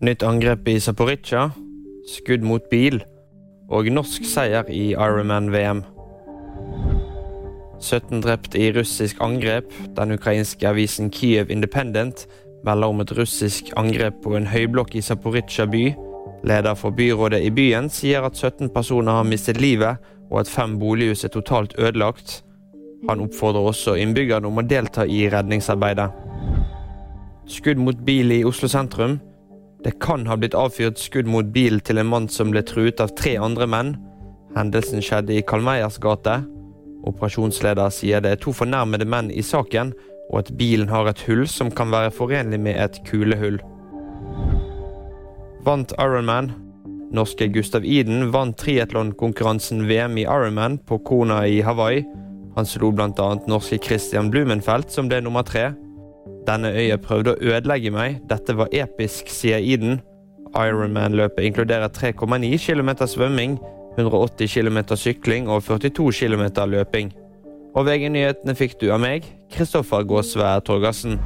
Nytt angrep i Zaporizjzja, skudd mot bil og norsk seier i Ironman-VM. 17 drept i russisk angrep. Den ukrainske avisen Kiev Independent melder om et russisk angrep på en høyblokk i Zaporizjzja by. Leder for byrådet i byen sier at 17 personer har mistet livet, og at fem bolighus er totalt ødelagt. Han oppfordrer også innbyggerne om å delta i redningsarbeidet. Skudd mot bil i Oslo sentrum. Det kan ha blitt avfyrt skudd mot bil til en mann som ble truet av tre andre menn. Hendelsen skjedde i Kalmeiers gate. Operasjonsleder sier det er to fornærmede menn i saken, og at bilen har et hull som kan være forenlig med et kulehull. Vant Ironman. Norske Gustav Iden vant triatlonkonkurransen VM i Ironman på Kona i Hawaii. Han slo bl.a. norske Christian Blumenfeldt, som ble nummer tre. Denne øya prøvde å ødelegge meg, dette var episk, sier Iden. Ironman-løpet inkluderer 3,9 km svømming, 180 km sykling og 42 km løping. Og VG-nyhetene fikk du av meg, Kristoffer Gåsvær Torgersen.